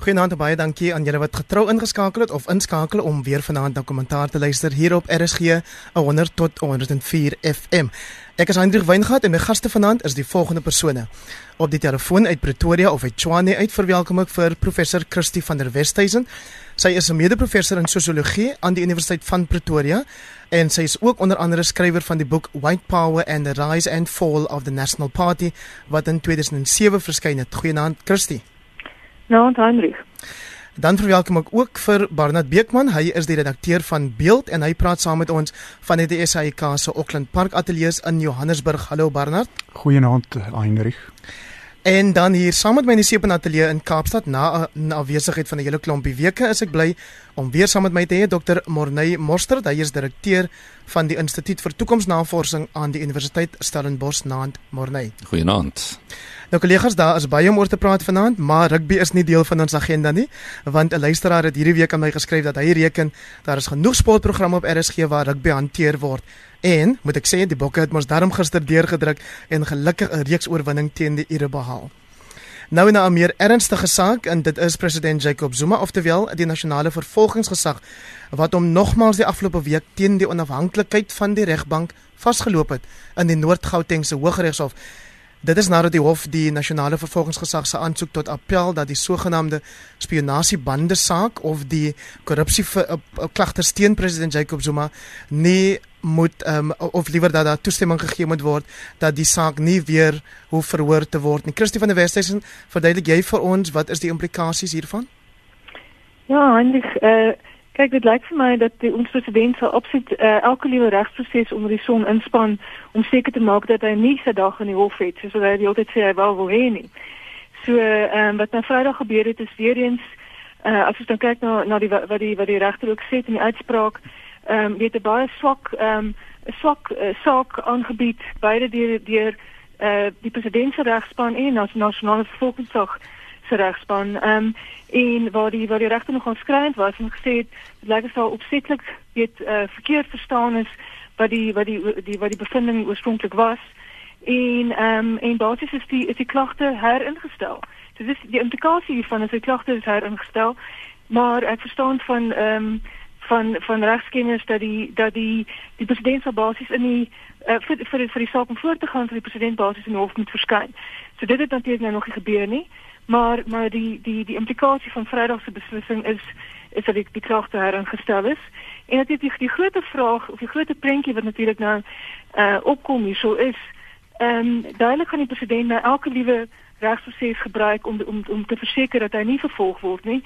Goeienaand baie dankie aan julle wat getrou ingeskakel het of inskakel om weer vanaand na kommentaar te luister hier op RSG 100 tot 104 FM. Ek is Hendrik Weingart en my gaste vanaand is die volgende persone. Op die telefoon uit Pretoria of uit Tshwane uit verwelkom ek vir professor Christie van der Westhuizen. Sy is 'n mede-professor in sosiologie aan die Universiteit van Pretoria en sy is ook onder andere skrywer van die boek White Power and the Rise and Fall of the National Party wat in 2007 verskyn het. Goeienaand Christie. Nou, Heinrich. Dan verwelkom ek ook vir Barnard Beekman. Hy is die redakteur van Beeld en hy praat saam met ons van die SAIK se Auckland Park Ateljee in Johannesburg. Hallo Barnard. Goeienaand Heinrich. En dan hier saam met my in die Sepen Ateljee in Kaapstad na 'n afwesigheid van 'n hele klompie weke is ek bly om weer saam met my te hê Dr. Morney Morster. Hy is direkteur van die Instituut vir Toekomsnavorsing aan die Universiteit Stellenbosch naand Morney. Goeienaand. Nou kollegas, daar is baie om oor te praat vanaand, maar rugby is nie deel van ons agenda nie, want 'n luisteraar het hierdie week aan my geskryf dat hy reken daar is genoeg sportprogramme op RSG waar rugby hanteer word. En, moet ek sê, die Bokke het mos daarom gister deurgedruk en gelukkig 'n reeks oorwinning teen die Ire behaal. Nou na 'n meer ernstige saak en dit is president Jacob Zuma oftewel die nasionale vervolgingsgesag wat hom nogmaals die afgelope week teen die onafhanklikheid van die regbank vasgeloop het in die Noord-Gautengse Hooggeregshof. Dit is nadat die hof die nasionale vervolgingsgesag se aansoek tot appel dat die sogenaamde spionasiebande saak of die korrupsie eh, eh, klagte teen president Jacob Zuma nie moet um, of liewer dat daar toestemming gegee moet word dat die saak nie weer hoef verhoor te word nie. Christie van der Westhuizen, verduidelik jy vir ons wat is die implikasies hiervan? Ja, eintlik eh uh Kyk, dit lyk vir my dat die ons president sal absoluut uh, elke liewe regsproses onder die son inspan om seker te maak dat hy nie sy dag in die hof het, soos hy die altyd sê hy wel wil hê nie. So, ehm um, wat nou Vrydag gebeur het is weer eens uh, as ons dan kyk na na die wat die wat die regter ook sê in die uitspraak, ehm um, weet 'n baie swak ehm um, swak uh, saak aangebied beide deur deur uh, die president se regspan en die nasionale se regspan. Ehm um, en waar die waar die regter nog aanskrywend was en gesê het dit lyk asof opsetlik weet uh, verkeerd verstaan is wat die wat die die wat die bevinding oorspronklik was. En ehm um, en basies is die is die klagte heringestel. So dis die implikasie hiervan is die klagte is heringestel. Maar ek verstaan van ehm um, van van regskenners dat die dat die die president se basis in die uh, vir vir vir die saak om voor te gaan vir die president basis in die hof moet verskyn. So dit het natuurlik nou nog nie gebeur nie. Maar maar die die die implikasie van Vrydag se beslissing is is dat die, klagte heringestel is. En natuurlik die, die groot vraag of die groot prentjie wat natuurlik nou uh opkom hier so is ehm um, duidelik gaan die president nou elke liewe regsproses gebruik om om om te verseker dat hy nie vervolg word nie.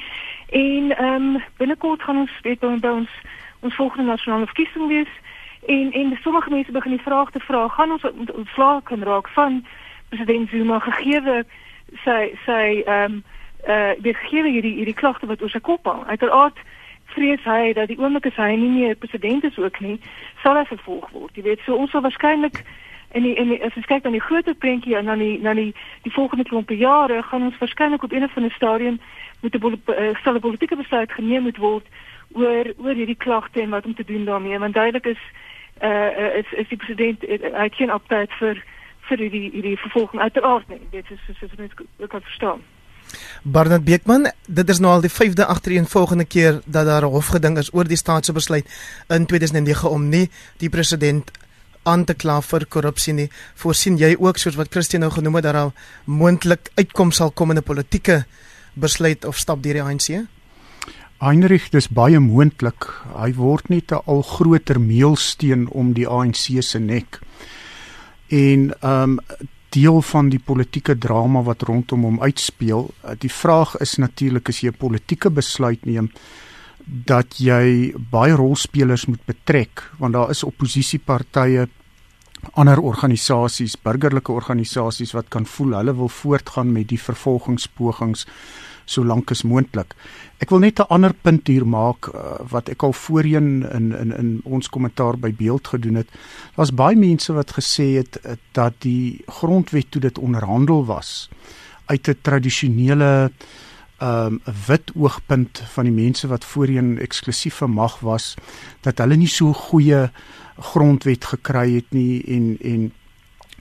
En ehm um, binnekort gaan ons weet by ons ons volgende nasionale verkiesing wees en en sommige mense begin die vraag te vra gaan ons ontslae kan raak van president Zuma gegee sy sy ehm um, uh die gegee hierdie hierdie klagte wat oor sy kop hang. Uiteraard vrees hy dat die oomblik as hy nie meer president is ook nie, sal hy vervolg word. Jy weet, so ons sal waarskynlik en die, en die, as ons kyk na die groter prentjie en dan die na die die volgende klompe jare gaan ons waarskynlik op een of ander stadium met 'n uh, politieke besluit geneem moet word oor oor hierdie klagte en wat om te doen daarmee. Want duidelik is uh is is die president hy geen optyd vir vir die die vervolging uiteraard nie. Dit is soos ons net kan verstaan. Barnard Beekman, dit is nou al die 5de agtereenvolgende keer dat daar 'n hofgeding is oor die staatse besluit in 2009 om nie die president aan te kla vir korrupsie nie. Voorsien jy ook soos wat Christian nou genoem het dat daar moontlik uitkoms sal kom in 'n politieke besluit of stap deur die ANC? Heinrich, dis baie moontlik. Hy word net 'n al groter meelsteen om die ANC se nek en ehm um, deel van die politieke drama wat rondom hom uitspeel. Eh, die vraag is natuurlik as jy 'n politieke besluit neem dat jy baie rolspelers moet betrek want daar is oppositiepartye ander organisasies, burgerlike organisasies wat kan voel hulle wil voortgaan met die vervolgingspogings solank as moontlik. Ek wil net 'n ander punt hier maak uh, wat ek al voorheen in in in ons kommentaar by beeld gedoen het. Daar's baie mense wat gesê het uh, dat die grondwet toe dit onderhandel was uit 'n tradisionele um, wit oogpunt van die mense wat voorheen eksklusiewe mag was dat hulle nie so goeie grondwet gekry het nie en en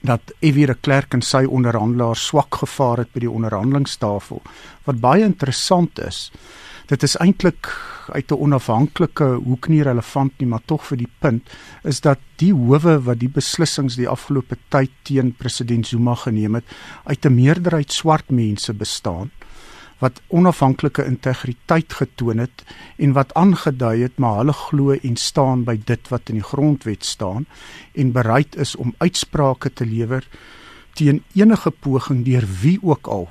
dat Evie de Klerk en sy onderhandelaar swak gevaar het by die onderhandelingstafel. Wat baie interessant is, dit is eintlik uit 'n onafhanklike hoek nie relevant nie, maar tog vir die punt is dat die howe wat die beslissings die afgelope tyd teen president Zuma geneem het, uit 'n meerderheid swart mense bestaan wat onafhanklike integriteit getoon het en wat aangedui het maar hulle glo en staan by dit wat in die grondwet staan en bereid is om uitsprake te lewer teen enige poging deur wie ook al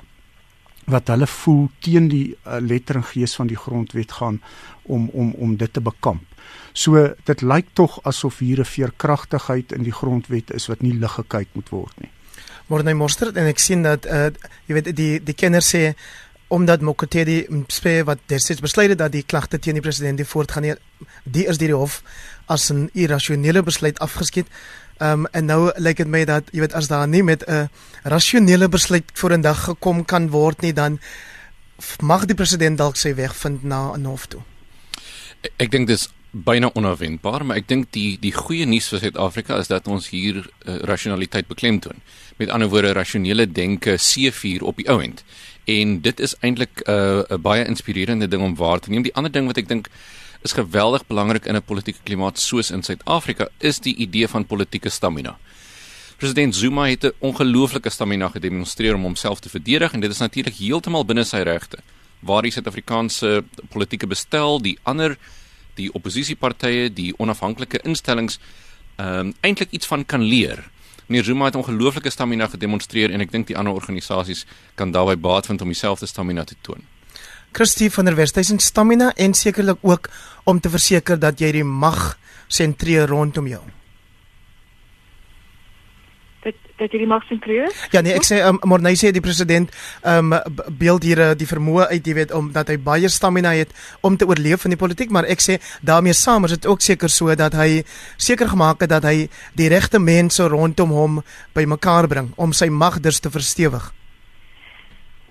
wat hulle voel teen die uh, letter en gees van die grondwet gaan om om om dit te bekamp. So dit lyk tog asof hier 'n veerkragtigheid in die grondwet is wat nie lig gekyk moet word nie. Morne Mostert en ek sien dat uh, jy weet die die kenners sê omdat Mokotedi spe wat destyds besluit het dat die klagte teen die president die voortgaan nie die is deur die hof as 'n irrasionele besluit afgeskei. Ehm um, en nou lyk dit my dat jy weet as daar nie met 'n rasionele besluit voor 'n dag gekom kan word nie dan mag die president dalk sy weg vind na 'n hof toe. Ek, ek dink dis byna onverwendbaar, maar ek dink die die goeie nuus vir Suid-Afrika is dat ons hier uh, rasionaliteit beklemtoon. Met ander woorde rasionele denke C4 op die ouend. En dit is eintlik 'n uh, baie inspirerende ding om waar te neem. Die ander ding wat ek dink is geweldig belangrik in 'n politieke klimaat soos in Suid-Afrika is die idee van politieke stamina. President Zuma het 'n ongelooflike stamina gedemonstreer om homself te verdedig en dit is natuurlik heeltemal binne sy regte. Waar die Suid-Afrikaanse politieke bestel, die ander die oppositiepartye, die onafhanklike instellings ehm um, eintlik iets van kan leer. Meneer Zuma het ongelooflike stamina gedemonstreer en ek dink die ander organisasies kan daarbey baat vind om dieselfde stamina te toon. Christie van der Westhuizen stamina en sekerlik ook om te verseker dat jy die mag sentreer rondom jou. Dat dat jy die mag sentreer? Ja nee, ek sê um, Morney sê die president um beeld hier die vermoë uit, jy weet, om dat hy baie stamina het om te oorleef in die politiek, maar ek sê daarmee saam is dit ook seker so dat hy seker gemaak het dat hy die regte mense rondom hom bymekaar bring om sy mag dus te verstewig.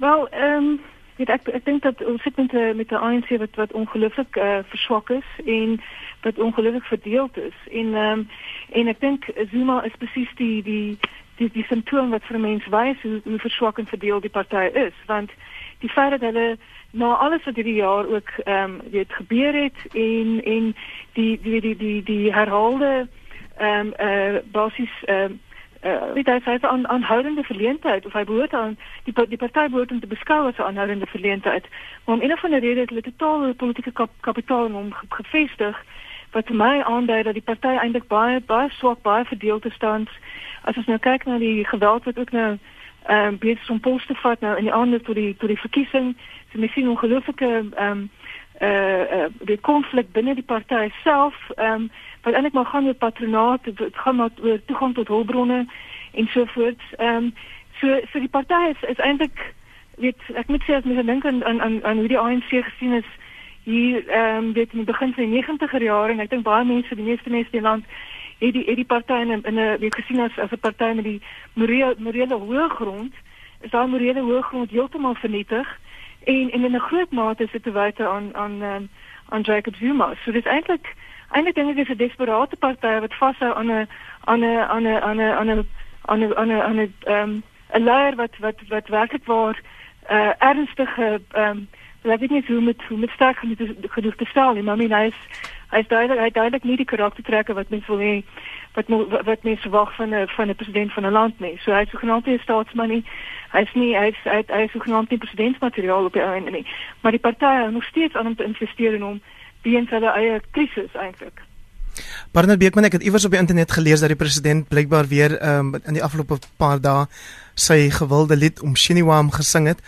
Wel, ehm um weet ek ek dink dat ons sit met 'n met 'n ANC wat wat ongelooflik uh, verswak is en wat ongelooflik verdeeld is en ehm um, en ek dink Zuma is presies die die die die simptoom wat vir mense wys hoe hoe verswak en verdeeld die party is. Want die feit dat hulle na alles wat hierdie jaar ook ehm um, weet gebeur het en en die die die die die herhaalde ehm um, eh uh, basies ehm um, uh, weet hy sê aan aanhoudende verleentheid of hy behoort aan die die party behoort om te beskou as 'n aanhoudende verleentheid. Maar om een of ander rede het hulle totaal politieke kap, kapitaal in hom gevestig wat vir my aandui dat die party eintlik baie baie swak baie verdeeld staan as ons nou kyk na die geweld wat ook nou ehm um, besig om post te vat nou in die ander tot die tot die verkiesing so mens sien ongelooflike ehm um, eh uh, uh, die konflik binne die party self ehm um, wat eintlik maar gaan oor patronaat, dit gaan maar oor toegang tot hulpbronne en so voort. Ehm um, so so die party is, is eintlik weet ek moet sê as mens dink aan aan aan hoe die ANC gesien is hier ehm um, weet in die begin van die 90er jare en ek dink baie mense, die meeste mense in die land het die het die party in 'n weet gesien as as 'n party met die morele morele hoë grond. Is daai morele hoë grond heeltemal vernietig en en in 'n groot mate is dit te wyte aan aan um, aan Jacob Zuma. So dis eintlik eintlik dink ek dis 'n desperate party wat vashou aan 'n aan 'n aan 'n aan 'n aan 'n aan 'n aan 'n aan 'n ehm 'n leier wat wat wat werklik waar uh ernstige ehm um, ek weet nie hoe met hoe met sterk genoeg te stel nie, maar my hy is hy is duidelik hy duidelik nie die karaktertrekke wat mens wil hê wat wat mense verwag van 'n van 'n president van 'n land nie. So hy is genoemd 'n staatsman nie. Hy is nie hy is hy, hy is genoemd 'n presidentsmateriaal op die einde nie. Maar die party het nog steeds aan om te investeer in hom weens hulle eie krisis eintlik. Barnard Beekman ek het iewers op die internet gelees dat die president blykbaar weer um, in die afgelope paar dae sy gewilde lied om Shiniwam gesing het.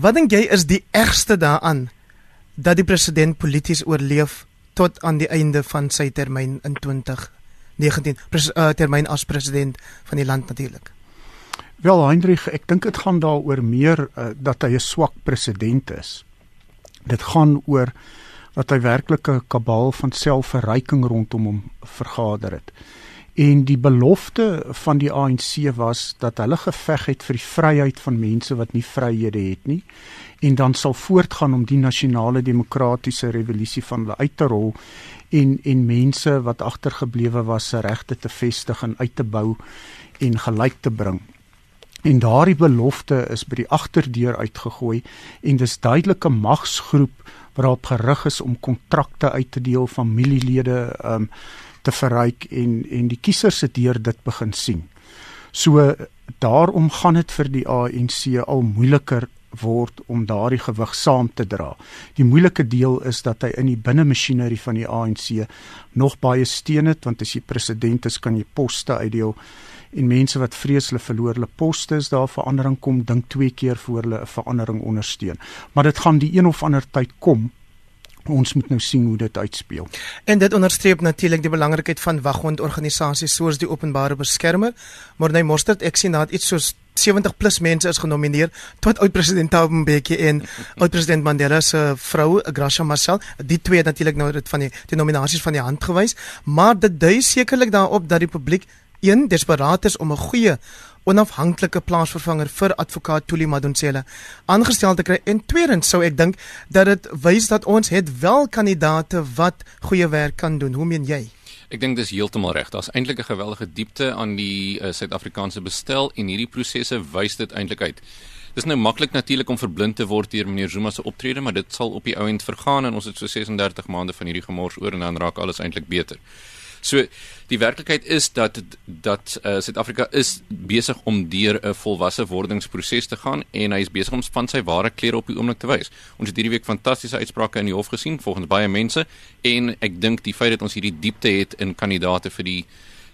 Wat dink jy is die ergste daaraan dat die president polities oorleef tot aan die einde van sy termyn in 2019 pres, uh, termyn as president van die land natuurlik? Wel Hendrik, ek dink dit gaan daaroor meer uh, dat hy 'n swak president is. Dit gaan oor dat hy werklik 'n kabal van selfverryking rondom hom vergader het. En die belofte van die ANC was dat hulle geveg het vir die vryheid van mense wat nie vryhede het nie en dan sal voortgaan om die nasionale demokratiese revolusie van hulle uit te rol en en mense wat agtergeblewe was se regte te vestig en uit te bou en gelyk te bring. En daardie belofte is by die agterdeur uitgegooi en dis duidelike magsgroep waarop gerig is om kontrakte uit te deel familielede um te verryk en en die kiesers se deur dit begin sien. So daarom gaan dit vir die ANC al moeiliker word om daardie gewig saam te dra. Die moeilike deel is dat hy in die binnemasjinerie van die ANC nog baie steun het want as jy president is kan jy poste uitdeel en mense wat vrees hulle verloor hulle poste is daar verandering kom dink twee keer voor hulle 'n verandering ondersteun. Maar dit gaan die een of ander tyd kom ons moet nou sien hoe dit uitspeel. En dit onderstreep natuurlik die belangrikheid van wagondorganisasies soos die openbare beskermer. Morney Mostert, ek sien dat iets soos 70 plus mense is genomineer tot oud-president Thabo Mbeki en oud-president Mandela se vrou, Gracia Marcel. Die twee natuurlik nou dit van die die nominasies van die hand gewys, maar dit dui sekerlik daarop dat die publiek een desperaat is om 'n goeie onafhanklike plaasvervanger vir advokaat Tuli Madonsela aangestel te kry. En tweedens sou ek dink dat dit wys dat ons het wel kandidate wat goeie werk kan doen. Hoe meen jy? Ek dink dis heeltemal reg. Daar's eintlik 'n geweldige diepte aan die uh, Suid-Afrikaanse bestel en hierdie prosesse wys dit eintlik uit. Dis nou maklik natuurlik om verblind te word deur meneer Zuma se optrede, maar dit sal op die ou end vergaan en ons het so 36 maande van hierdie gemors oor en dan raak alles eintlik beter. So die werklikheid is dat dat uh, Suid-Afrika is besig om deur 'n volwasse wordingsproses te gaan en hy is besig om van sy ware klere op die oomblik te wys. Ons het hierdie week fantastiese uitsprake in die hof gesien volgens baie mense en ek dink die feit dat ons hierdie diepte het in kandidate vir die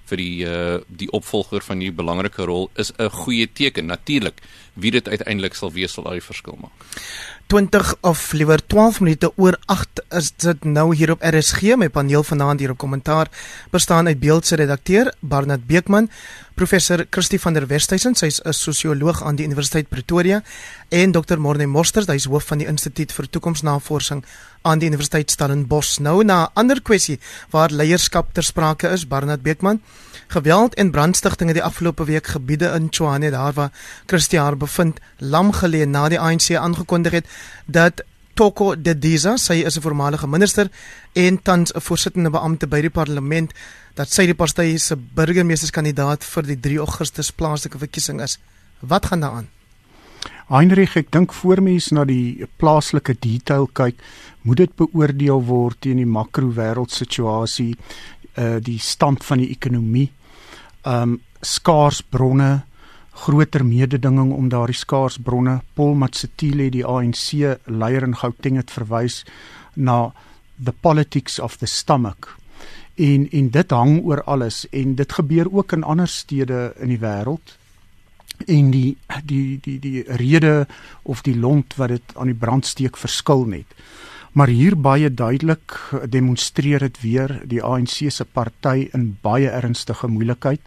vir die uh, die opvolger van hierdie belangrike rol is 'n goeie teken. Natuurlik, wie dit uiteindelik sal wees sal al die verskil maak. 20 of liewer 12 minute oor 8 is dit nou hier op RSG my paneel vanaand hier op kommentaar bestaan uit beeldse redakteur Barnard Beekman professor Christie van der Westhuizen sy's 'n sosioloog aan die Universiteit Pretoria en Dr Morne Mosters hy's hoof van die Instituut vir Toekomsnavorsing aan die Universiteit Stellenbosch. Nou na 'n ander kwessie waar leierskap ter sprake is Barnard Beekman Geweld en brandstigtinge die afgelope week gebiede in Tshwane daar waar Christiaan bevind lam gelê na die ANC aangekondig het dat Toko Dediza, sy is 'n voormalige minister en tans 'n voorsittende beampte by die parlement, dat sy die party se burgemeesterskandidaat vir die 3 Augustus plaaslike verkiesing is. Wat gaan daaraan? Heinrich, ek dink voor mens na die plaaslike detail kyk, moet dit beoordeel word teen die makro wêreldsituasie, uh die stand van die ekonomie, um skaars bronne, groter mededinging om daardie skaars bronne. Paul Matsitile, die ANC leier in Gauteng het verwys na the politics of the stomach. En en dit hang oor alles en dit gebeur ook in ander stede in die wêreld. En die die die die rede of die lont wat dit aan die brandsteek verskil net. Maar hier baie duidelik demonstreer dit weer die ANC se party in baie ernstige moeilikheid.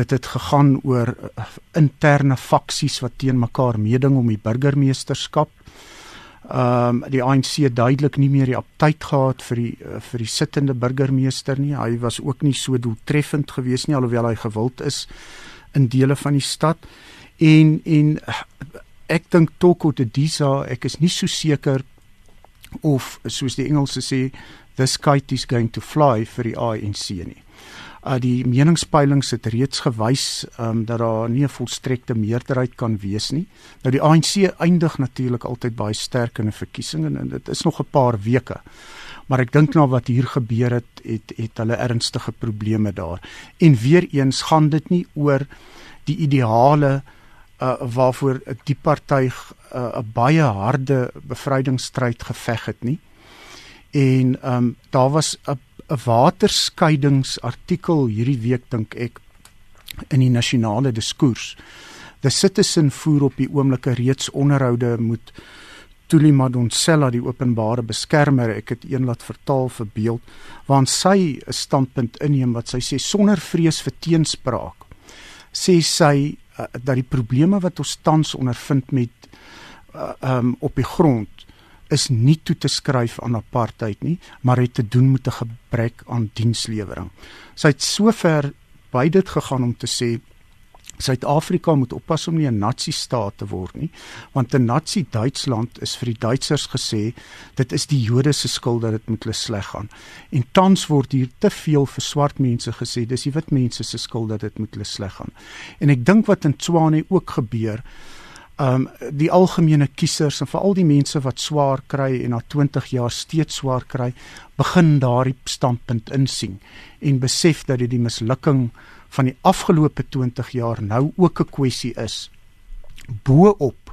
Dit het gegaan oor uh, interne faksies wat teen mekaar meeding om die burgemeesterskap. Ehm um, die ANC het duidelik nie meer die aptyd gehad vir die uh, vir die sittende burgemeester nie. Hy was ook nie so doeltreffend geweest nie alhoewel hy gewild is in dele van die stad. En en uh, ek dink Toko de Disa, ek is nie so seker of soos die Engelse sê this kite is going to fly vir die ANC nie. Uh die meningspeilings het reeds gewys um dat daar nie 'n volstrekte meerderheid kan wees nie. Nou die ANC eindig natuurlik altyd baie sterk in 'n verkiesing en dit is nog 'n paar weke. Maar ek dink nou wat hier gebeur het, het het hulle ernstige probleme daar. En weer eens gaan dit nie oor die ideale waarvoor die party 'n uh, baie harde bevrydingsstryd geveg het nie. En ehm um, daar was 'n 'n waterskeidingsartikel hierdie week dink ek in die nasionale diskurs. The Citizen voer op die oomblik reeds onderhoude met Tuli Madonsela die openbare beskermer. Ek het een laat vertaal vir beeld waarin sy 'n standpunt inneem wat sy sê sonder vrees vir teenspraak. Sê sy uh, dat die probleme wat ons tans ondervind met uh, um op die grond is nie toe te skryf aan apartheid nie, maar het te doen met 'n gebrek aan dienslewering. Sy het sover by dit gegaan om te sê Suid-Afrika moet oppas om nie 'n nazi-staat te word nie, want 'n nazi-Duitsland is vir die Duitsers gesê dit is die Jode se skuld dat dit met hulle sleg gaan. En tans word hier te veel vir swart mense gesê dis die wit mense se skuld dat dit met hulle sleg gaan. En ek dink wat in Tswane ook gebeur um die algemene kiesers en veral die mense wat swaar kry en na 20 jaar steeds swaar kry begin daardie standpunt insien en besef dat dit die mislukking van die afgelope 20 jaar nou ook 'n kwessie is bo-op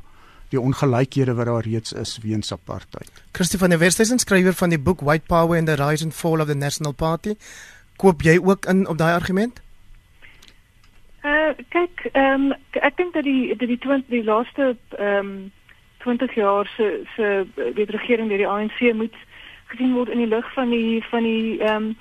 die ongelykhede wat daar reeds is weens apartheid. Christie van der Westhuizen skrywer van die boek White Power and the Rise and Fall of the National Party. Koop jy ook in op daai argument? Uh kyk, ehm um, ek dink dat die dat die 20 die laaste ehm um, 20 jaar se se die regering deur die ANC moet gesien word in die lig van die van die ehm um,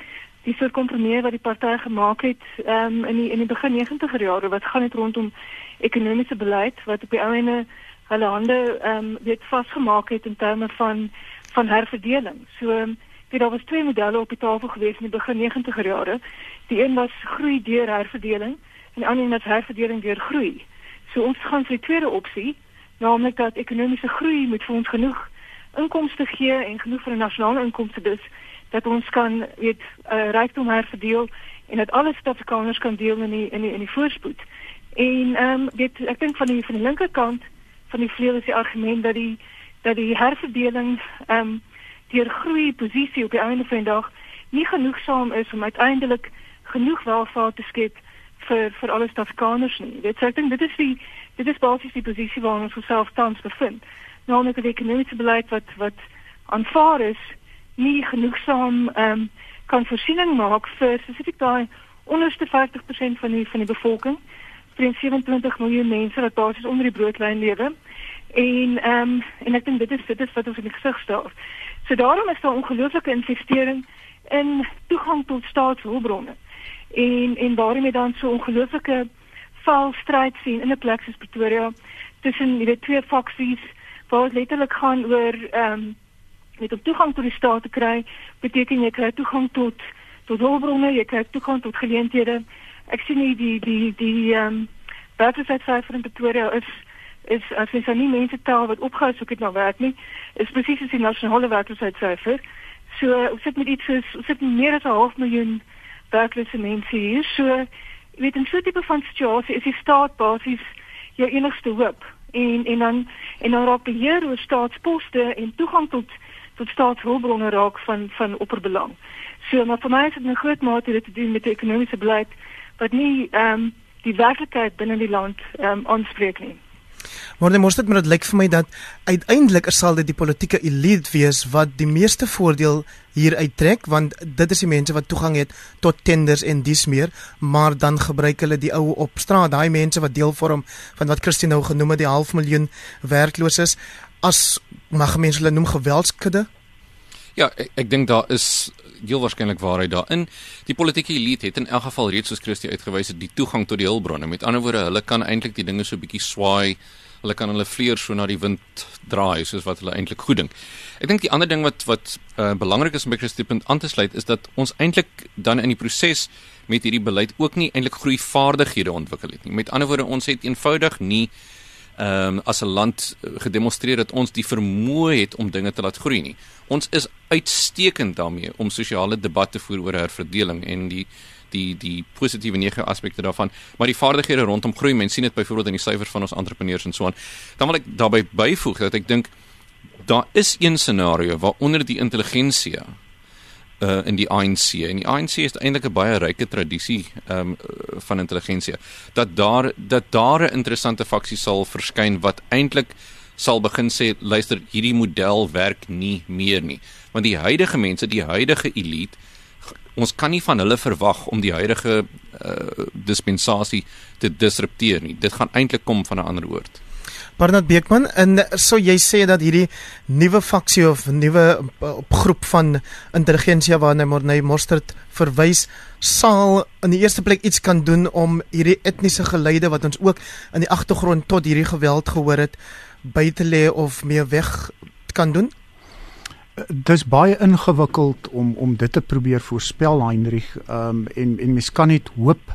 die soort kompromie wat die party gemaak het um, in die in die begin 90er jare wat gaan dit rondom ekonomiese beleid wat op die ouene hulle hande ehm um, weet vasgemaak het in terme van van herverdeling. So um, weet daar was twee modelle op die tafel gewees in die begin 90er jare. Die een was groei deur herverdeling en die ander een was herverdeling deur groei. So ons gaan vir die tweede opsie, naamlik dat ekonomiese groei moet vir ons genoeg inkomste gee en genoeg vir 'n nasionale inkomste dus dat ons kan weet uh, rykdom herverdeel en dat alle Suid-Afrikaners kan deel in die in die in die voorspoed. En ehm um, weet ek dink van die van die linkerkant van die vleuel is die argument dat die dat die herverdeling ehm um, deur groei posisie op die einde van die dag nie genoegsaam is om uiteindelik genoeg welvaart te skep vir vir alle Suid-Afrikaners nie. Dit sê ek dink dit is die dit is basies die posisie waarin ons osself tans bevind. Nou net die ekonomiese beleid wat wat aanvaar is nie genoegsaam ehm um, kan voorsiening maak vir spesifiek daai onderste 50% van die van die bevolking. 27 miljoen mense wat basies onder die broodlyn lewe. En ehm um, en ek dink dit is dit is wat ons in die gesig staar. So daarom is daar ongelooflike investering in toegang tot staatshulpbronne. En en waarom jy dan so ongelooflike val stryd sien in 'n plek soos Pretoria tussen die twee faksies waar letterlik gaan oor ehm um, met om toegang tot die staat te kry, beteken jy kry toegang tot tot hulpbronne, jy kry toegang tot geleenthede. Ek sien nie die die die ehm um, werkloosheidsyfer in Pretoria is is as jy sien nie mense tel wat opgehou soek het na werk nie, is presies as die nasionale werkloosheidsyfer. So ons sit met iets soos ons sit meer as 'n half miljoen werklose mense hier. So jy weet in so 'n tipe van situasie is die staat basies jou enigste hoop en en dan en dan raak beheer oor staatsposte en toegang tot tot staatshulpbronne raak van van opperbelang. So maar vir my is dit 'n groot mate dit te doen met die ekonomiese beleid wat nie ehm um, die werklikheid binne die land ehm um, aanspreek nie. Maar dan moet dit maar dit lyk vir my dat uiteindelik sal dit die politieke elite wees wat die meeste voordeel hier uittrek want dit is die mense wat toegang het tot tenders en dis meer maar dan gebruik hulle die ou op straat daai mense wat deel vorm van wat Christine nou genoem het die half miljoen werklooses as mag mense hulle noem geweldskudde? Ja, ek, ek dink daar is heel waarskynlik waarheid daarin. Die politieke elite het in elk geval reeds soos Christie uitgewys het die toegang tot die hulpbronne. Met ander woorde, hulle kan eintlik die dinge so bietjie swaai. Hulle kan hulle vleuer so na die wind draai soos wat hulle eintlik goed dink. Ek dink die ander ding wat wat uh, belangrik is om by Christie punt aan te sluit is dat ons eintlik dan in die proses met hierdie beleid ook nie eintlik groei vaardighede ontwikkel het nie. Met ander woorde, ons het eenvoudig nie ehm um, as 'n land eh, gedemonstreer dat ons die vermoë het om dinge te laat groei nie. Ons is uitstekend daarmee om sosiale debatte voer oor herverdeling en die die die positiewe negatiewe aspekte daarvan, maar die vaardighede rondom groei, mense sien dit byvoorbeeld in die syfers van ons entrepreneurs en so aan. Dan wil ek daarbey byvoeg dat ek dink daar is een scenario waaronder die intelligensie uh in die ANC en die ANC is eintlik 'n baie ryk tradisie um van intelligensie. Dat daar dat daar 'n interessante faksie sal verskyn wat eintlik sal begin sê luister hierdie model werk nie meer nie. Want die huidige mense die huidige elite ons kan nie van hulle verwag om die huidige uh dispensasie te disrupteer nie. Dit gaan eintlik kom van 'n ander oord Barnard Beekman en so jy sê dat hierdie nuwe faksie of nuwe uh, groep van intelligensie waarna Morney Mostert verwys sal in die eerste plek iets kan doen om hierdie etniese geleide wat ons ook in die agtergrond tot hierdie geweld gehoor het by te lê of meer weg kan doen. Dis baie ingewikkeld om om dit te probeer voorspel Heinrich um, en en mens kan net hoop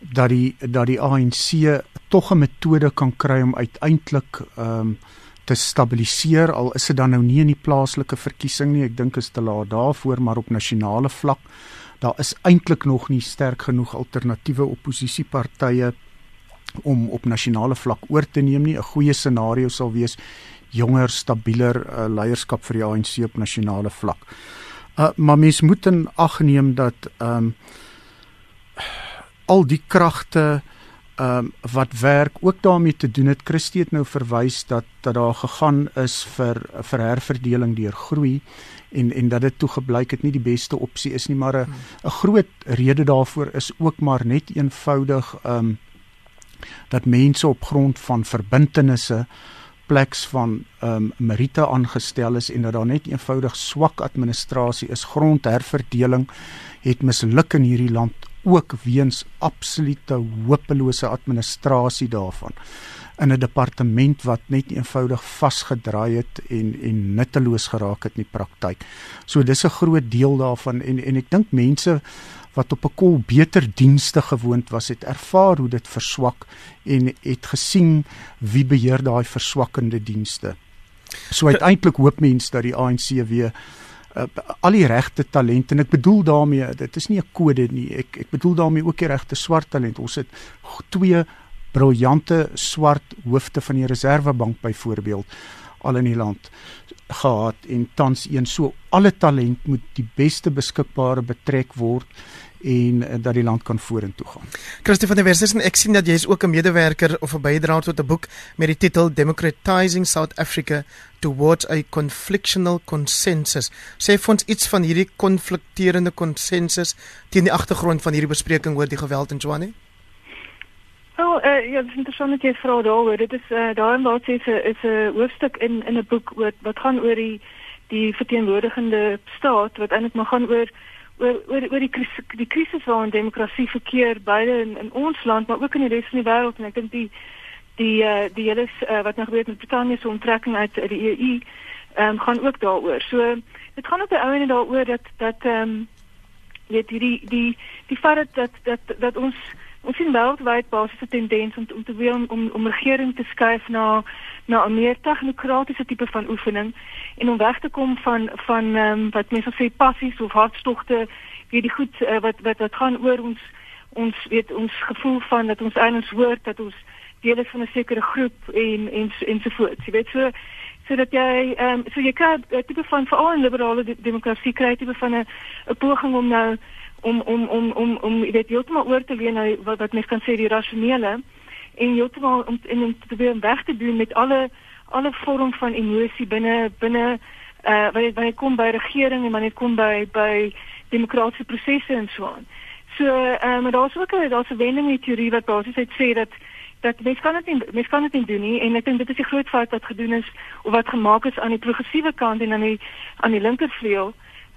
dat die dat die ANC tog 'n metode kan kry om uiteindelik ehm um, te stabiliseer al is dit dan nou nie in die plaaslike verkiesing nie ek dink is te laat daarvoor maar op nasionale vlak daar is eintlik nog nie sterk genoeg alternatiewe oppositiepartye om op nasionale vlak oor te neem nie 'n goeie scenario sal wees jonger stabieler uh, leierskap vir die ANC op nasionale vlak. Uh, maar mens moet in ag neem dat ehm um, al die kragte ehm um, wat werk ook daarmee te doen het. Christie het nou verwys dat dat daar gegaan is vir vir herverdeling deur groei en en dat dit toe gebleik het nie die beste opsie is nie maar 'n 'n groot rede daarvoor is ook maar net eenvoudig ehm um, dat mense op grond van verbintenisse pleks van ehm um, Merite aangestel is en dat daar net eenvoudig swak administrasie is. Grondherverdeling het misluk in hierdie land ook weens absolute hopelose administrasie daarvan in 'n departement wat net eenvoudig vasgedraai het en en nutteloos geraak het in die praktyk. So dis 'n groot deel daarvan en en ek dink mense wat op 'n kol beter dienste gewoond was het ervaar hoe dit verswak en het gesien wie beheer daai verswakkende dienste. So uiteindelik hoop mense dat die ANC weer uh, al die regte talente en ek bedoel daarmee dit is nie 'n kode nie. Ek ek bedoel daarmee ook die regte swart talent. Ons het twee briljante swart hoofde van die reservebank byvoorbeeld al in die land gehad en tans een. So alle talent moet die beste beskikbare betrek word en uh, dat die land kan vorentoe gaan. Christie van der Westhuizen, ek sien dat jy is ook 'n medewerker of 'n bydraer tot 'n boek met die titel Democratizing South Africa Towards a Conflictual Consensus. Sê vir ons iets van hierdie konflikterende konsensus teen die agtergrond van hierdie bespreking oor die geweld in Tshwane? Wel, uh, ja, dit is interessant dat jy vra daaroor. Dit is uh, daarin wat sê is 'n hoofstuk in in 'n boek wat wat gaan oor die die verteenwoordigende staat wat eintlik maar gaan oor oor oor, oor die krisis, die krisis waarin demokrasie verkeer beide in, in ons land maar ook in die res van die wêreld en ek dink die die uh, die hele uh, wat nou gebeur met Brittanje se onttrekking uit die EU ehm um, gaan ook daaroor. So dit gaan op die ouene daaroor dat dat ehm um, weet hierdie die die die feit dat dat dat ons ons sien wêreldwyd basiese tendens om om te wil om om, regering te skuif na na 'n meer tegnokratiese tipe van oefening en om weg te kom van van ehm um, wat mense sê passies of hartstogte wie die goed uh, wat wat wat gaan oor ons ons weet ons gevoel van dat ons eers hoort dat ons deel is van 'n sekere groep en en ensovoorts jy weet. So sodat jy ehm um, so jy kry 'n tipe van veral in liberale de demokrasie kry tipe van 'n 'n poging om nou om om om om om jy weet heeltemal oor te leen na wat wat mens kan sê die rasionele en heeltemal om en om te weer weg te doen met alle alle vorm van emosie binne binne uh wanneer wanneer kom by regering en wanneer kom by by demokratiese prosesse en so aan. So uh, maar daar's ook 'n daar's 'n wending in teorie wat basies sê dat dat mens kan dit nie mens kan dit nie doen nie en ek dink dit is die groot fout wat gedoen is of wat gemaak is aan die progressiewe kant en aan die aan die linkervleuel.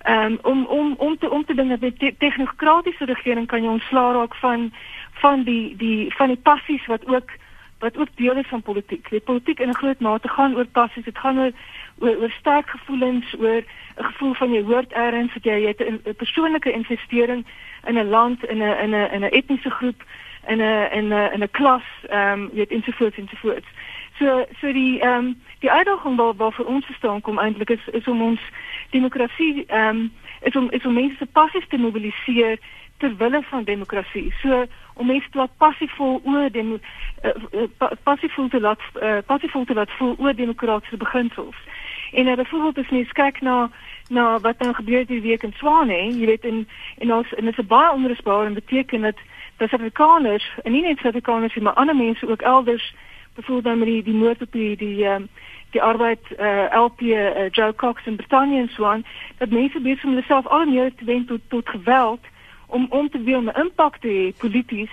Um, om om om te om te ding dat die tegnokratiese regering kan jy ontslaa raak van van die die van die passies wat ook wat ook deel is van politiek. Die politiek in 'n groot mate gaan oor passies. Dit gaan oor oor, oor sterk gevoelens, oor 'n gevoel van jy hoort eers dat jy het 'n persoonlike investering in 'n land, in 'n in 'n in 'n etniese groep, in 'n in 'n in 'n klas, ehm um, jy het ensovoorts ensovoorts. So so die ehm um, die uitdaging waar waar vir ons staan kom eintlik is is om ons demokrasie ehm um, is om is om mense passies te mobiliseer ter wille van demokrasie. So om mense te laat passiefvol oor demo uh, uh, passiefvol te laat uh, passiefvol te laat voel oor demokratiese beginsels. En uh, byvoorbeeld as mens kyk na na wat dan gebeur die week in Swane, jy weet in en ons en dit is baie onrusbaar en beteken dat dat Afrikaners en nie net Afrikaners maar ander mense ook elders byvoorbeeld dan met die die moord op die die um, die arbeid uh, LP uh, Joe Cox in Brittanje en so aan dat mense besig om hulle self al meer te wend tot tot geweld om om te wil 'n impak te polities.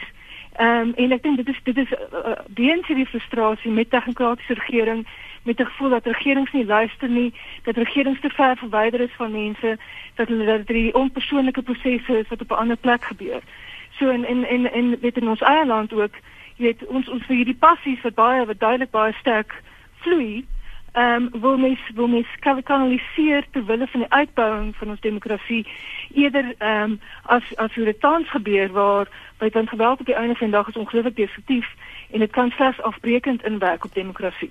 Ehm um, en ek dink dit is dit is uh, die enige frustrasie met tegnokratiese regering met die gevoel dat regerings nie luister nie, dat regerings te ver verwyder is van mense, dat dat die onpersoonlike prosesse is wat op 'n ander plek gebeur. So in in in in weet in ons eie land ook, jy weet ons ons vir hierdie passies wat baie wat duidelik baie sterk vloei ehm um, wil mens wil mens kanaliseer ter wille van die uitbouing van ons demokrasie eerder ehm um, as as hoe dit tans gebeur waar by dan geweld op die einde van die dag is ongelooflik destruktief en dit kan selfs afbreekend inwerk op demokrasie.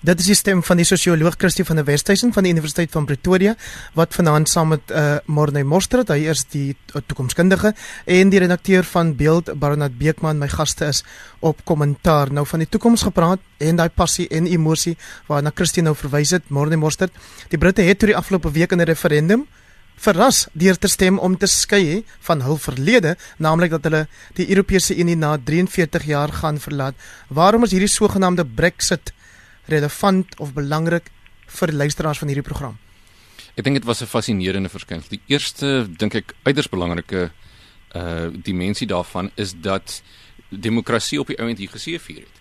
Dit is die stem van die sosioloog Christie van der Westhuizen van die Universiteit van Pretoria wat vanaand saam met uh, Morne Mostert, hy is die uh, toekomskundige en die redakteur van Beeld Baronat Beekman my gaste is op kommentaar nou van die toekoms gepraat en daai passie en emosie waarna Christie nou verwys het Morne Mostert. Die Britte het toe die afgelope week in 'n referendum verras deur te stem om te skei van hul verlede, naamlik dat hulle die Europese Unie na 43 jaar gaan verlaat. Waarom is hierdie sogenaamde Brexit relevant of belangrik vir luisteraars van hierdie program? Ek dink dit was 'n fascinerende verskynsel. Die eerste dink ek uiters belangrike uh dimensie daarvan is dat demokrasie op die ount hier geseëvier het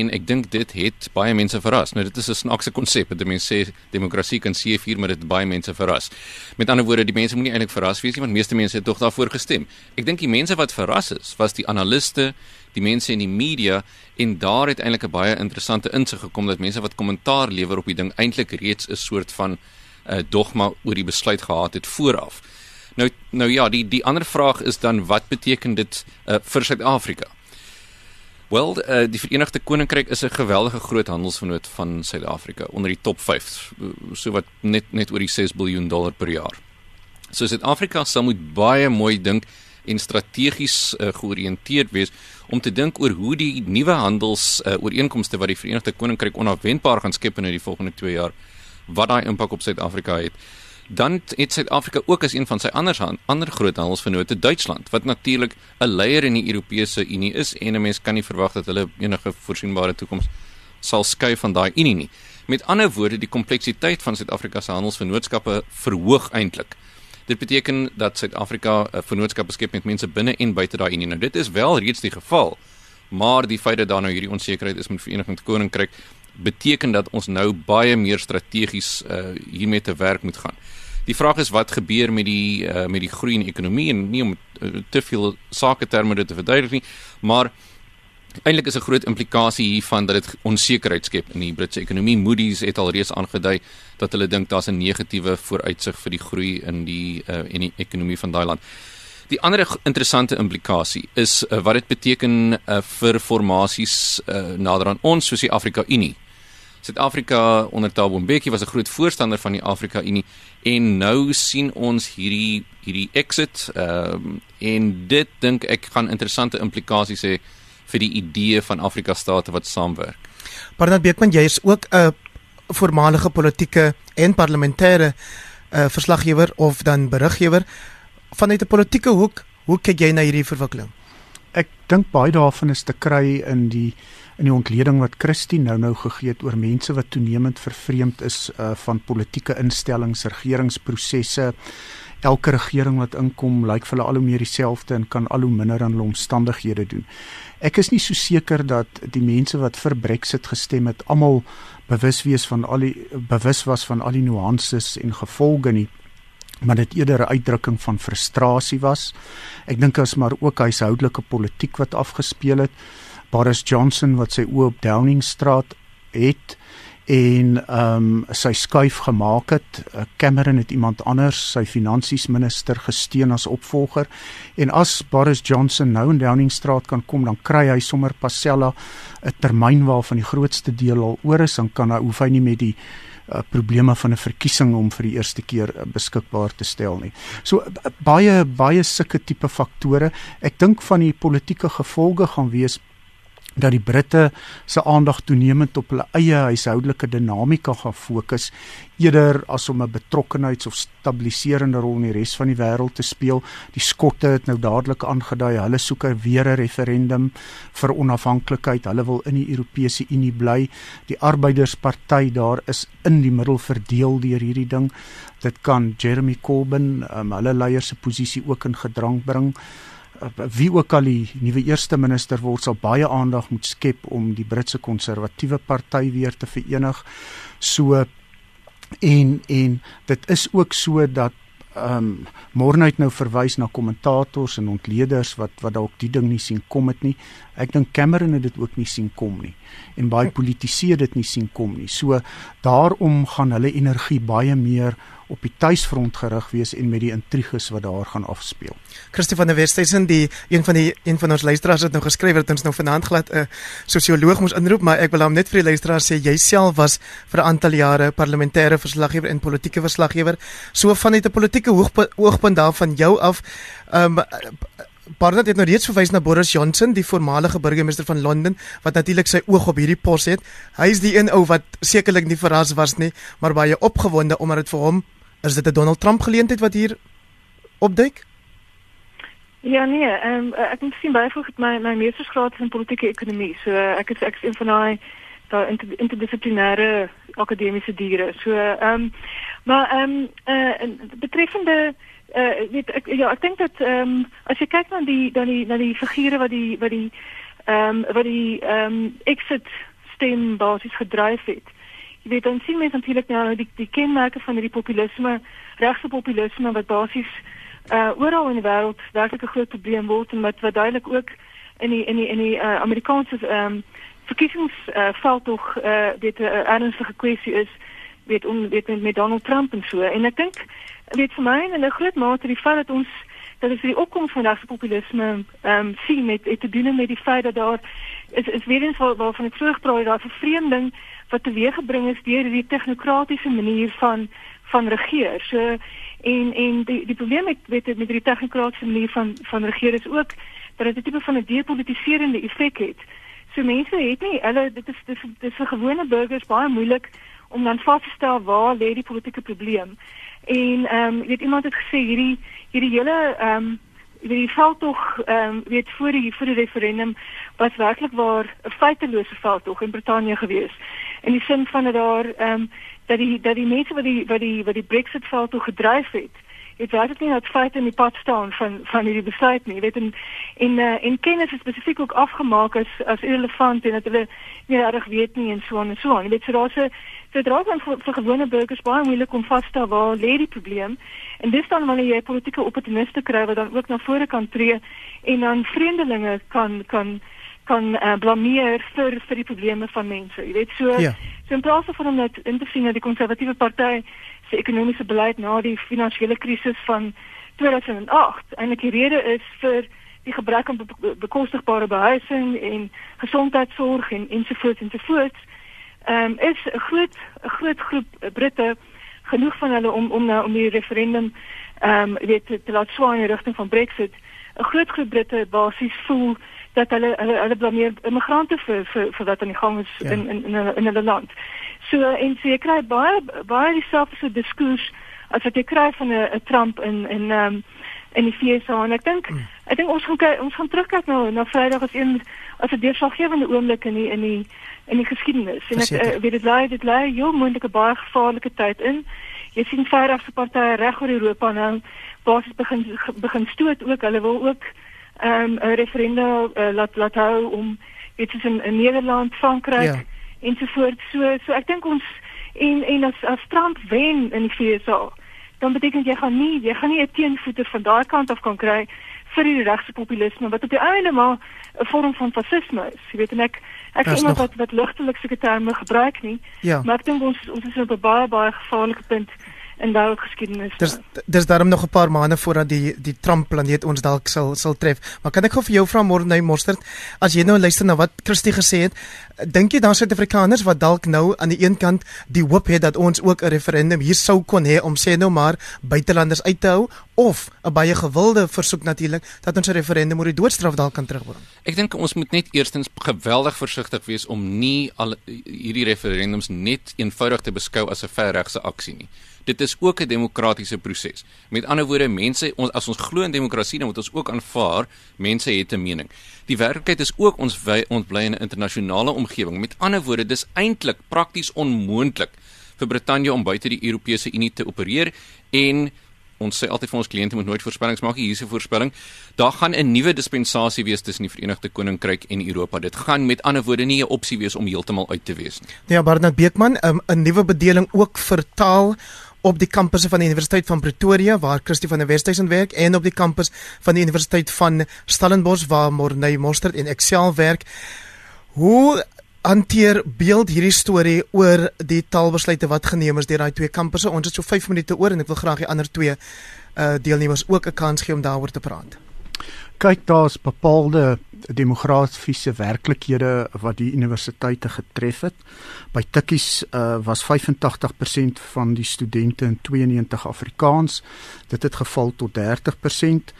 en ek dink dit het baie mense verras. Nou dit is 'n snaakse konsep. Dit mense sê demokrasie kan seëvier, maar dit baie mense verras. Met ander woorde, die mense moenie eintlik verras wees nie, want meeste mense het tog daarvoor gestem. Ek dink die mense wat verras is, was die analiste, die mense in die media en daar het eintlik 'n baie interessante insig gekom dat mense wat kommentaar lewer op die ding eintlik reeds 'n soort van 'n uh, dogma oor die besluit gehad het vooraf. Nou nou ja, die die ander vraag is dan wat beteken dit uh, vir Suid-Afrika? Wel, uh, die Verenigde Koninkryk is 'n geweldige groot handelsvernoot van Suid-Afrika onder die top 5, so wat net net oor die 6 miljard dollar per jaar. So Suid-Afrika sal moet baie mooi dink en strategies uh, georiënteerd wees om te dink oor hoe die nuwe handels uh, ooreenkomste wat die Verenigde Koninkryk onafwendbaar gaan skep in die volgende 2 jaar wat daai impak op Suid-Afrika het dan het Suid-Afrika ook as een van sy ander ander groot handelsvennote Duitsland wat natuurlik 'n leier in die Europese Unie is en 'n mens kan nie verwag dat hulle enige voorsienbare toekoms sal skuif van daai Unie nie. Met ander woorde, die kompleksiteit van Suid-Afrika se handelsvennootskappe verhoog eintlik. Dit beteken dat Suid-Afrika 'n vennootskap beskep met mense binne en buite daai Unie. Nou dit is wel reeds die geval. Maar die feit dat daar nou hierdie onsekerheid is met Verenigde Koninkryk beteken dat ons nou baie meer strategies uh, hiermee te werk moet gaan. Die vraag is wat gebeur met die uh, met die groei in die ekonomie en nie om uh, te veel sake terme dit te verduidelik nie, maar eintlik is 'n groot implikasie hiervan dat dit onsekerheid skep in die Britse ekonomie. Moody's het al reeds aangedui dat hulle dink daar's 'n negatiewe vooruitsig vir die groei in die uh, in die ekonomie van daai land. Die ander interessante implikasie is uh, wat dit beteken uh, vir formasies uh, nader aan ons soos die Afrika Unie. Suid-Afrika onder Thabo Mbeki was 'n groot voorstander van die Afrika Unie en nou sien ons hierdie hierdie exit ehm um, en dit dink ek gaan interessante implikasies hê vir die idee van Afrika state wat saamwerk. Barnard Beekman, jy is ook 'n voormalige politieke en parlementêre uh, verslaggewer of dan beriggewer vanuit 'n politieke hoek. Hoe kyk jy na hierdie verwikkeling? Ek dink baie daarvan is te kry in die in die ontleding wat Christine nou nou gegee het oor mense wat toenemend vervreemd is uh, van politieke instellings, regeringsprosesse. Elke regering wat inkom, lyk vir hulle al hoe meer dieselfde en kan al hoe minder aan hulle omstandighede doen. Ek is nie so seker dat die mense wat vir Brexit gestem het, almal bewus wees van al die bewus was van al die nuances en gevolge nie maar dit eerder 'n uitdrukking van frustrasie was. Ek dink as maar ook huishoudelike politiek wat afgespeel het. Boris Johnson wat sy oë op Downing Street het en ehm um, sy skuif gemaak het. Eh, Cameron het iemand anders, sy finansies minister gesteun as opvolger. En as Boris Johnson nou in Downing Street kan kom, dan kry hy sommer Pasella 'n termyn waarvan die grootste deel al oor is, dan kan hy hoef hy nie met die uh, probleme van 'n verkiesing om vir die eerste keer uh, beskikbaar te stel nie. So uh, baie baie sulke tipe faktore. Ek dink van die politieke gevolge gaan wees dat die Britte se aandag toenemend op hulle eie huishoudelike dinamika gaan fokus eerder as om 'n betrokkenheids- of stabiliserende rol in die res van die wêreld te speel. Die Skotte het nou dadelik aangedui hulle soek weer 'n referendum vir onafhanklikheid. Hulle wil in die Europese Unie bly. Die Arbeidersparty daar is in die middel verdeel deur hierdie ding. Dit kan Jeremy Corbyn, um, hulle leier se posisie ook in gedrang bring wie ook al die nuwe eerste minister word sal baie aandag moet skep om die Britse konservatiewe party weer te verenig. So en en dit is ook so dat ehm um, Morne het nou verwys na kommentators en ontleeders wat wat dalk die ding nie sien kom dit nie. Ek dink Cameron het dit ook nie sien kom nie en baie politici dit nie sien kom nie. So daarom gaan hulle energie baie meer op die tuisfront gerig wees en met die intriges wat daar gaan afspeel. Christie van der Westhuizen die een van die een van ons luisteraars het nou geskryf dat ons nou vanaand glad 'n uh, sosioloog moes inroep, maar ek wil hom net vir die luisteraars sê jy self was vir 'n aantal jare parlementêre verslaggewer en politieke verslaggewer. So vanuit 'n politieke oogpunt daarvan jou af, ehm um, Barnard het nou reeds verwys na Boris Johnson, die voormalige burgemeester van Londen, wat natuurlik sy oog op hierdie pos het. Hy is die een ou wat sekerlik nie verras was nie, maar baie opgewonde omdat dit vir hom Is dit 'n Donald Trump geleentheid wat hier opduik? Ja nee, um, ek moet sien baie vroeg my my meestersgraad in politieke ekonomie. So ek is ek is een van daai daai interdissiplinêre akademiese diere. So ehm um, maar ehm um, eh uh, betreffende eh uh, weet ek ja, ek dink dat ehm um, as jy kyk na die dan die na die figure wat die wat die ehm um, wat die ehm um, exit stem basis gedryf het jy weet dan sien mense natuurlik nou die die kenmerke van hierdie populisme, regse populisme wat basies uh oral in die wêreld werklik 'n groot probleem word en wat wat duidelik ook in die in die in die uh, Amerikaanse ehm um, verkiesingsveld uh, tog uh dit 'n uh, ernstige kwessie is weet om weet met Donald Trump en so. En ek dink weet vir my in 'n groot mate die feit dat ons dat is die opkoms van regse populisme ehm um, sien met het te doen met die feit dat daar is is weer eens waar, waarvan ek vroeër gepraat het daar vervreemding wat teweeggebring is deur die tegnokratiese manier van van regeer. So en en die die probleem met weet met die tegnokratiese manier van van regeer is ook dat dit 'n tipe van 'n depolitiserende effek het. So mense het nie hulle dit is dis dis vir gewone burgers baie moeilik om dan vas te stel waar lê die politieke probleem. En ehm um, weet iemand het gesê hierdie hierdie hele ehm um, die veldtog ehm um, weet voor die voor die referendum was werklik waar 'n feitelose veldtog in Brittanje gewees. In die sin van dat daar ehm um, dat die dat die mense wat die wat die wat die Brexit veldtog gedryf het, het werklik nie dat feite in die pad staan van van hierdie besluit nie. Jy weet en en uh, en kennis is spesifiek ook afgemaak as as irrelevant en dat hulle nie reg weet nie en so en so aan. Jy weet so daar's 'n so dra dan vir, vir gewone burgers baie moeilik om vas te waar lê die probleem. En dis dan wanneer jy politieke opportuniste kry wat dan ook na vore kan tree en dan vreemdelinge kan kan kan uh, blameer vir vir die probleme van mense. Jy weet so ja. so in plaas van om net in te sien dat die konservatiewe party se ekonomiese beleid na die finansiële krisis van 2008 eintlik die rede is vir die gebrek aan bekostigbare behuising en gesondheidsorg en ensovoorts ensovoorts. Ehm um, is 'n groot 'n groot groep Britte genoeg van hulle om om nou om die referendum ehm um, weet te, te laat swaai in die rigting van Brexit. 'n Groot groep Britte basies voel dat hulle hulle, hulle blameer immigrante vir vir vir wat aan die gang is ja. in in in hulle, in hulle land. So en so jy kry baie baie dieselfde diskurs as wat jy kry van 'n Trump in in ehm um, in die FSA en ek dink mm. ek dink ons gaan ons gaan terugkyk nou na Vrydag as een as 'n deurslaggewende oomblik in die in die in die geskiedenis. En ek uh, weet dit lê dit lê jou moontlike baie gevaarlike tyd in. Jy sien Vrydag se partye reg oor Europa nou basies begin begin stoot ook. Hulle wil ook ehm um, 'n referendum uh, laat laat hou om iets in, in Nederland, Frankryk ja. ensovoorts. So so ek dink ons en en as as Trump wen in die FSA, dan beteken jy gaan nie jy gaan nie 'n teenvoeter van daai kant af kan kry vir die regse populisme wat op die einde maar 'n vorm van fasisme is. Jy weet en ek ek sien iemand wat wat ligtelik sulke terme gebruik nie. Ja. Maar ek dink ons ons is op 'n baie baie gevaarlike punt in wêreldgeskiedenis. Dis dis daarom nog 'n paar maande voordat die die Trump planeet ons dalk sal sal tref. Maar kan ek gou vir jou vra môre nou Mostert, as jy nou luister na wat Christie gesê het, dink jy daar Suid-Afrikaners wat dalk nou aan die een kant die hoop het dat ons ook 'n referendum hier sou kon hê om sê nou maar buitelanders uit te hou of 'n baie gewilde versoek natuurlik dat ons 'n referendum oor die doodstraf dalk kan terugbring? Ek dink ons moet net eerstens geweldig versigtig wees om nie al hierdie referendums net eenvoudig te beskou as 'n verregse aksie nie dit is ook 'n demokratiese proses. Met ander woorde, mense ons as ons glo in demokrasie, dan moet ons ook aanvaar mense het 'n mening. Die werklikheid is ook ons ons bly in 'n internasionale omgewing. Met ander woorde, dis eintlik prakties onmoontlik vir Brittanje om buite die Europese Unie te opereer en ons sê altyd vir ons kliënte moet nooit voorspellings maak nie. Hier is 'n voorspelling. Daar gaan 'n nuwe dispensasie wees tussen die Verenigde Koninkryk en Europa. Dit gaan met ander woorde nie 'n opsie wees om heeltemal uit te wees nie. Ja, Barnard Beekman, um, 'n nuwe bedeling ook vertaal op die kampusse van die Universiteit van Pretoria waar Christie van der Westhuizen werk en op die kampus van die Universiteit van Stellenbosch waar Morney Mostert en Excel werk. Hoe hanteer beeld hierdie storie oor die taalbesluite wat geneem is deur daai twee kampusse? Ons het so 5 minute oor en ek wil graag die ander twee uh deelnemers ook 'n kans gee om daaroor te praat. Kyk, daar's bepaalde demografiese werklikhede wat die universiteite getref het. By Tikkies uh, was 85% van die studente in 92 Afrikaans. Dit het geval tot 30%.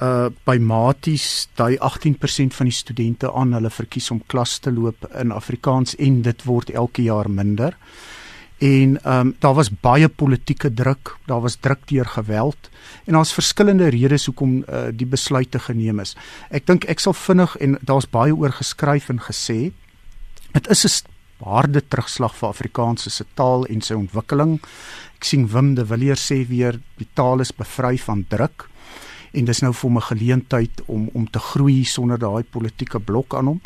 Uh by Maties daai 18% van die studente aan hulle verkies om klas te loop in Afrikaans en dit word elke jaar minder en ehm um, daar was baie politieke druk, daar was druk deur geweld en daar's verskillende redes hoekom uh, die besluite geneem is. Ek dink ek sal vinnig en daar's baie oor geskryf en gesê. Dit is 'n harde terugslag vir Afrikaans se taal en sy ontwikkeling. Ek sien Wim de Villiers sê weer die taal is bevry van druk en dis nou vir hom 'n geleentheid om om te groei sonder daai politieke blok aan hom.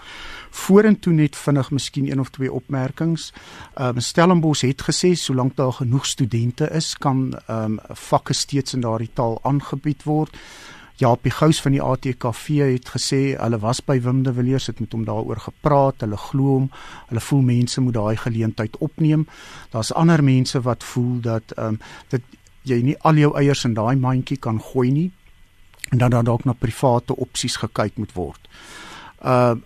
Vorentoe net vinnig miskien een of twee opmerkings. Ehm um, Stellenbosch het gesê solank daar genoeg studente is, kan ehm um, vakke steeds in daardie taal aangebied word. Ja, Pigous van die ATKV het gesê hulle was by Wim de Villiers het met hom daaroor gepraat. Hulle glo hom. Hulle voel mense moet daai geleentheid opneem. Daar's ander mense wat voel dat ehm um, dat jy nie al jou eiers in daai mandjie kan gooi nie en dan dan dalk na private opsies gekyk moet word. Uh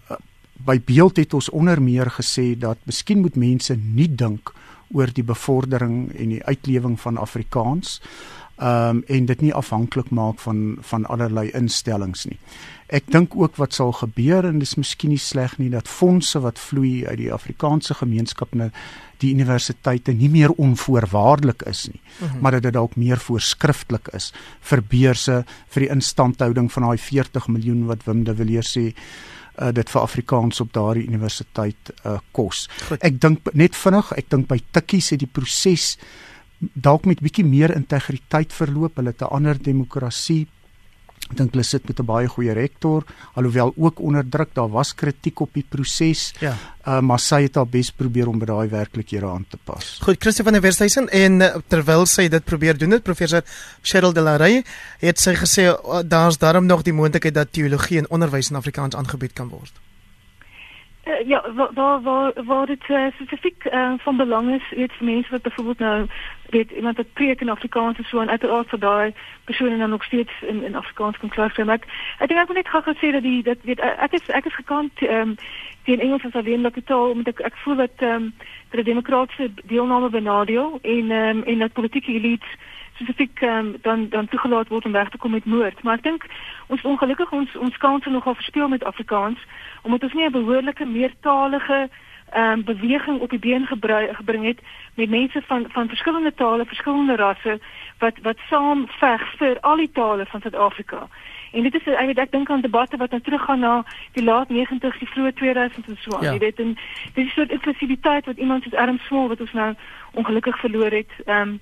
by beeld het ons onder meer gesê dat miskien moet mense nie dink oor die bevordering en die uitlewing van Afrikaans um en dit nie afhanklik maak van van allerlei instellings nie. Ek dink ook wat sal gebeur en dis miskien nie sleg nie dat fondse wat vloei uit die Afrikaanse gemeenskap na die universiteite nie meer onvoorwaardelik is nie, mhm. -huh. maar dat dit dalk meer voorskriftelik is vir beurse vir die instandhouding van daai 40 miljoen wat Wim de Villiers sê uh, dit vir Afrikaans op daardie universiteit uh, kos. Goed. Ek dink net vinnig, ek dink by Tikkies het die proses dalk met bietjie meer integriteit verloop. Hulle het 'n ander demokrasie Ek dink hulle sit met 'n baie goeie rektor, alhoewel ook onder druk, daar was kritiek op die proses. Ja. Uh, maar sy het haar bes probeer om by daai werklikhede aan te pas. Goed, Christie van der Westhuizen en uh, terwyl sy dit probeer doen, dit professor Cheryl de la Rey het sy gesê uh, daar's daarom nog die moontlikheid dat teologie en onderwys in Afrikaans aangebied kan word. Uh, ja, waar waar waar dit uh, spesifiek uh, van belang is, weet vir mense wat byvoorbeeld nou weet iemand wat preek in Afrikaans so en uiteraard vir daai persone dan nog steeds in in Afrikaans kan klaar sê. Ek ek dink ek moet net gou sê dat die dat weet ek is ek is gekant ehm um, teen Engels as alleen lokitaal omdat ek ek voel dat ehm um, dat die demokratiese deelname benadeel en ehm um, en dat politieke elites spesifiek um, dan dan toegelaat word om weg te kom met moord. Maar ek dink ons ongelukkig ons ons kanse nogal verspeel met Afrikaans omdat ons nie 'n behoorlike meertalige ehm um, beweging op die been gebring het met mense van van verskillende tale, verskillende rasse wat wat saam veg vir al die tale van Suid-Afrika. En dit is ek weet ek dink aan debatte wat nou teruggaan na die laat 90s, die vroeë 2000s en so aan. Ja. Jy weet en dis 'n soort inklusiwiteit wat iemand soos Adam Small wat ons nou ongelukkig verloor het. Ehm um,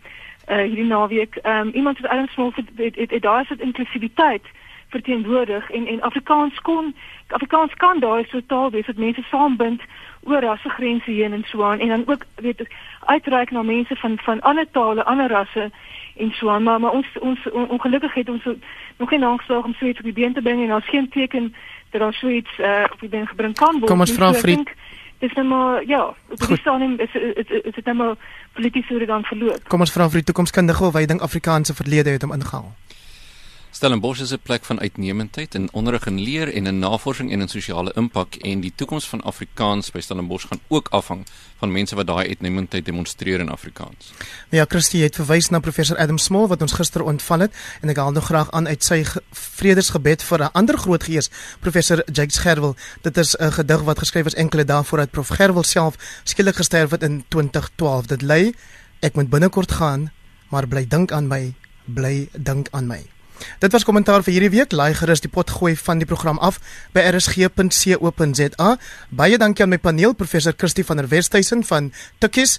uh, hierdie naweek. Ehm um, iemand soos Adam Small het het, het, het daar is dit inklusiwiteit verteenwoordig en en Afrikaans kon Afrikaans kan daai so taal wees wat mense saambind oor rassegrense heen en so aan en dan ook weet uitreik na mense van van ander tale, ander rasse en so aan maar, maar ons ons on, ongelukkig het ons nog geen aangeslag om so iets op die been te bring en daar's geen teken dat so iets uh, op die been gebring kan word. Kom ons vra vriend dis net maar ja, dit is dan is is dit net maar polities hoe dit dan verloop. Kom ons vra vir die toekomskundige of hy dink Afrikaanse verlede het hom ingehaal. Stellenbosch is 'n plek van uitnemendheid in onderrig en leer en in navorsing en in sosiale impak en die toekoms van Afrikaans by Stellenbosch gaan ook afhang van mense wat daai uitnemendheid demonstreer in Afrikaans. Ja, Christie het verwys na professor Adam Small wat ons gister ontval het en ek haal nou graag aan uit sy vredesgebed vir 'n ander groot gees, professor Jake Gerwel. Dit is 'n gedig wat geskryf is enkele dae voordat prof Gerwel self skielik gesterf het in 2012. Dit lei ek moet binnekort gaan, maar bly dink aan my, bly dink aan my. Dit was kommentaar vir hierdie week. Laai gerus die pot gooi van die program af by rsg.co.za. Baie dankie aan my paneel professor Kirsty van der Westhuizen van Tukkies,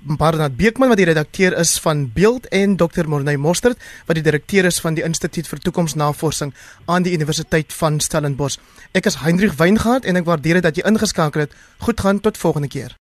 Barnard Beekman wat die redakteur is van Beeld en Dr. Morney Mostert wat die direkteur is van die Instituut vir Toekomsnavorsing aan die Universiteit van Stellenbosch. Ek is Hendrik Weingart en ek waardeer dit dat jy ingeskakel het. Goed gaan tot volgende keer.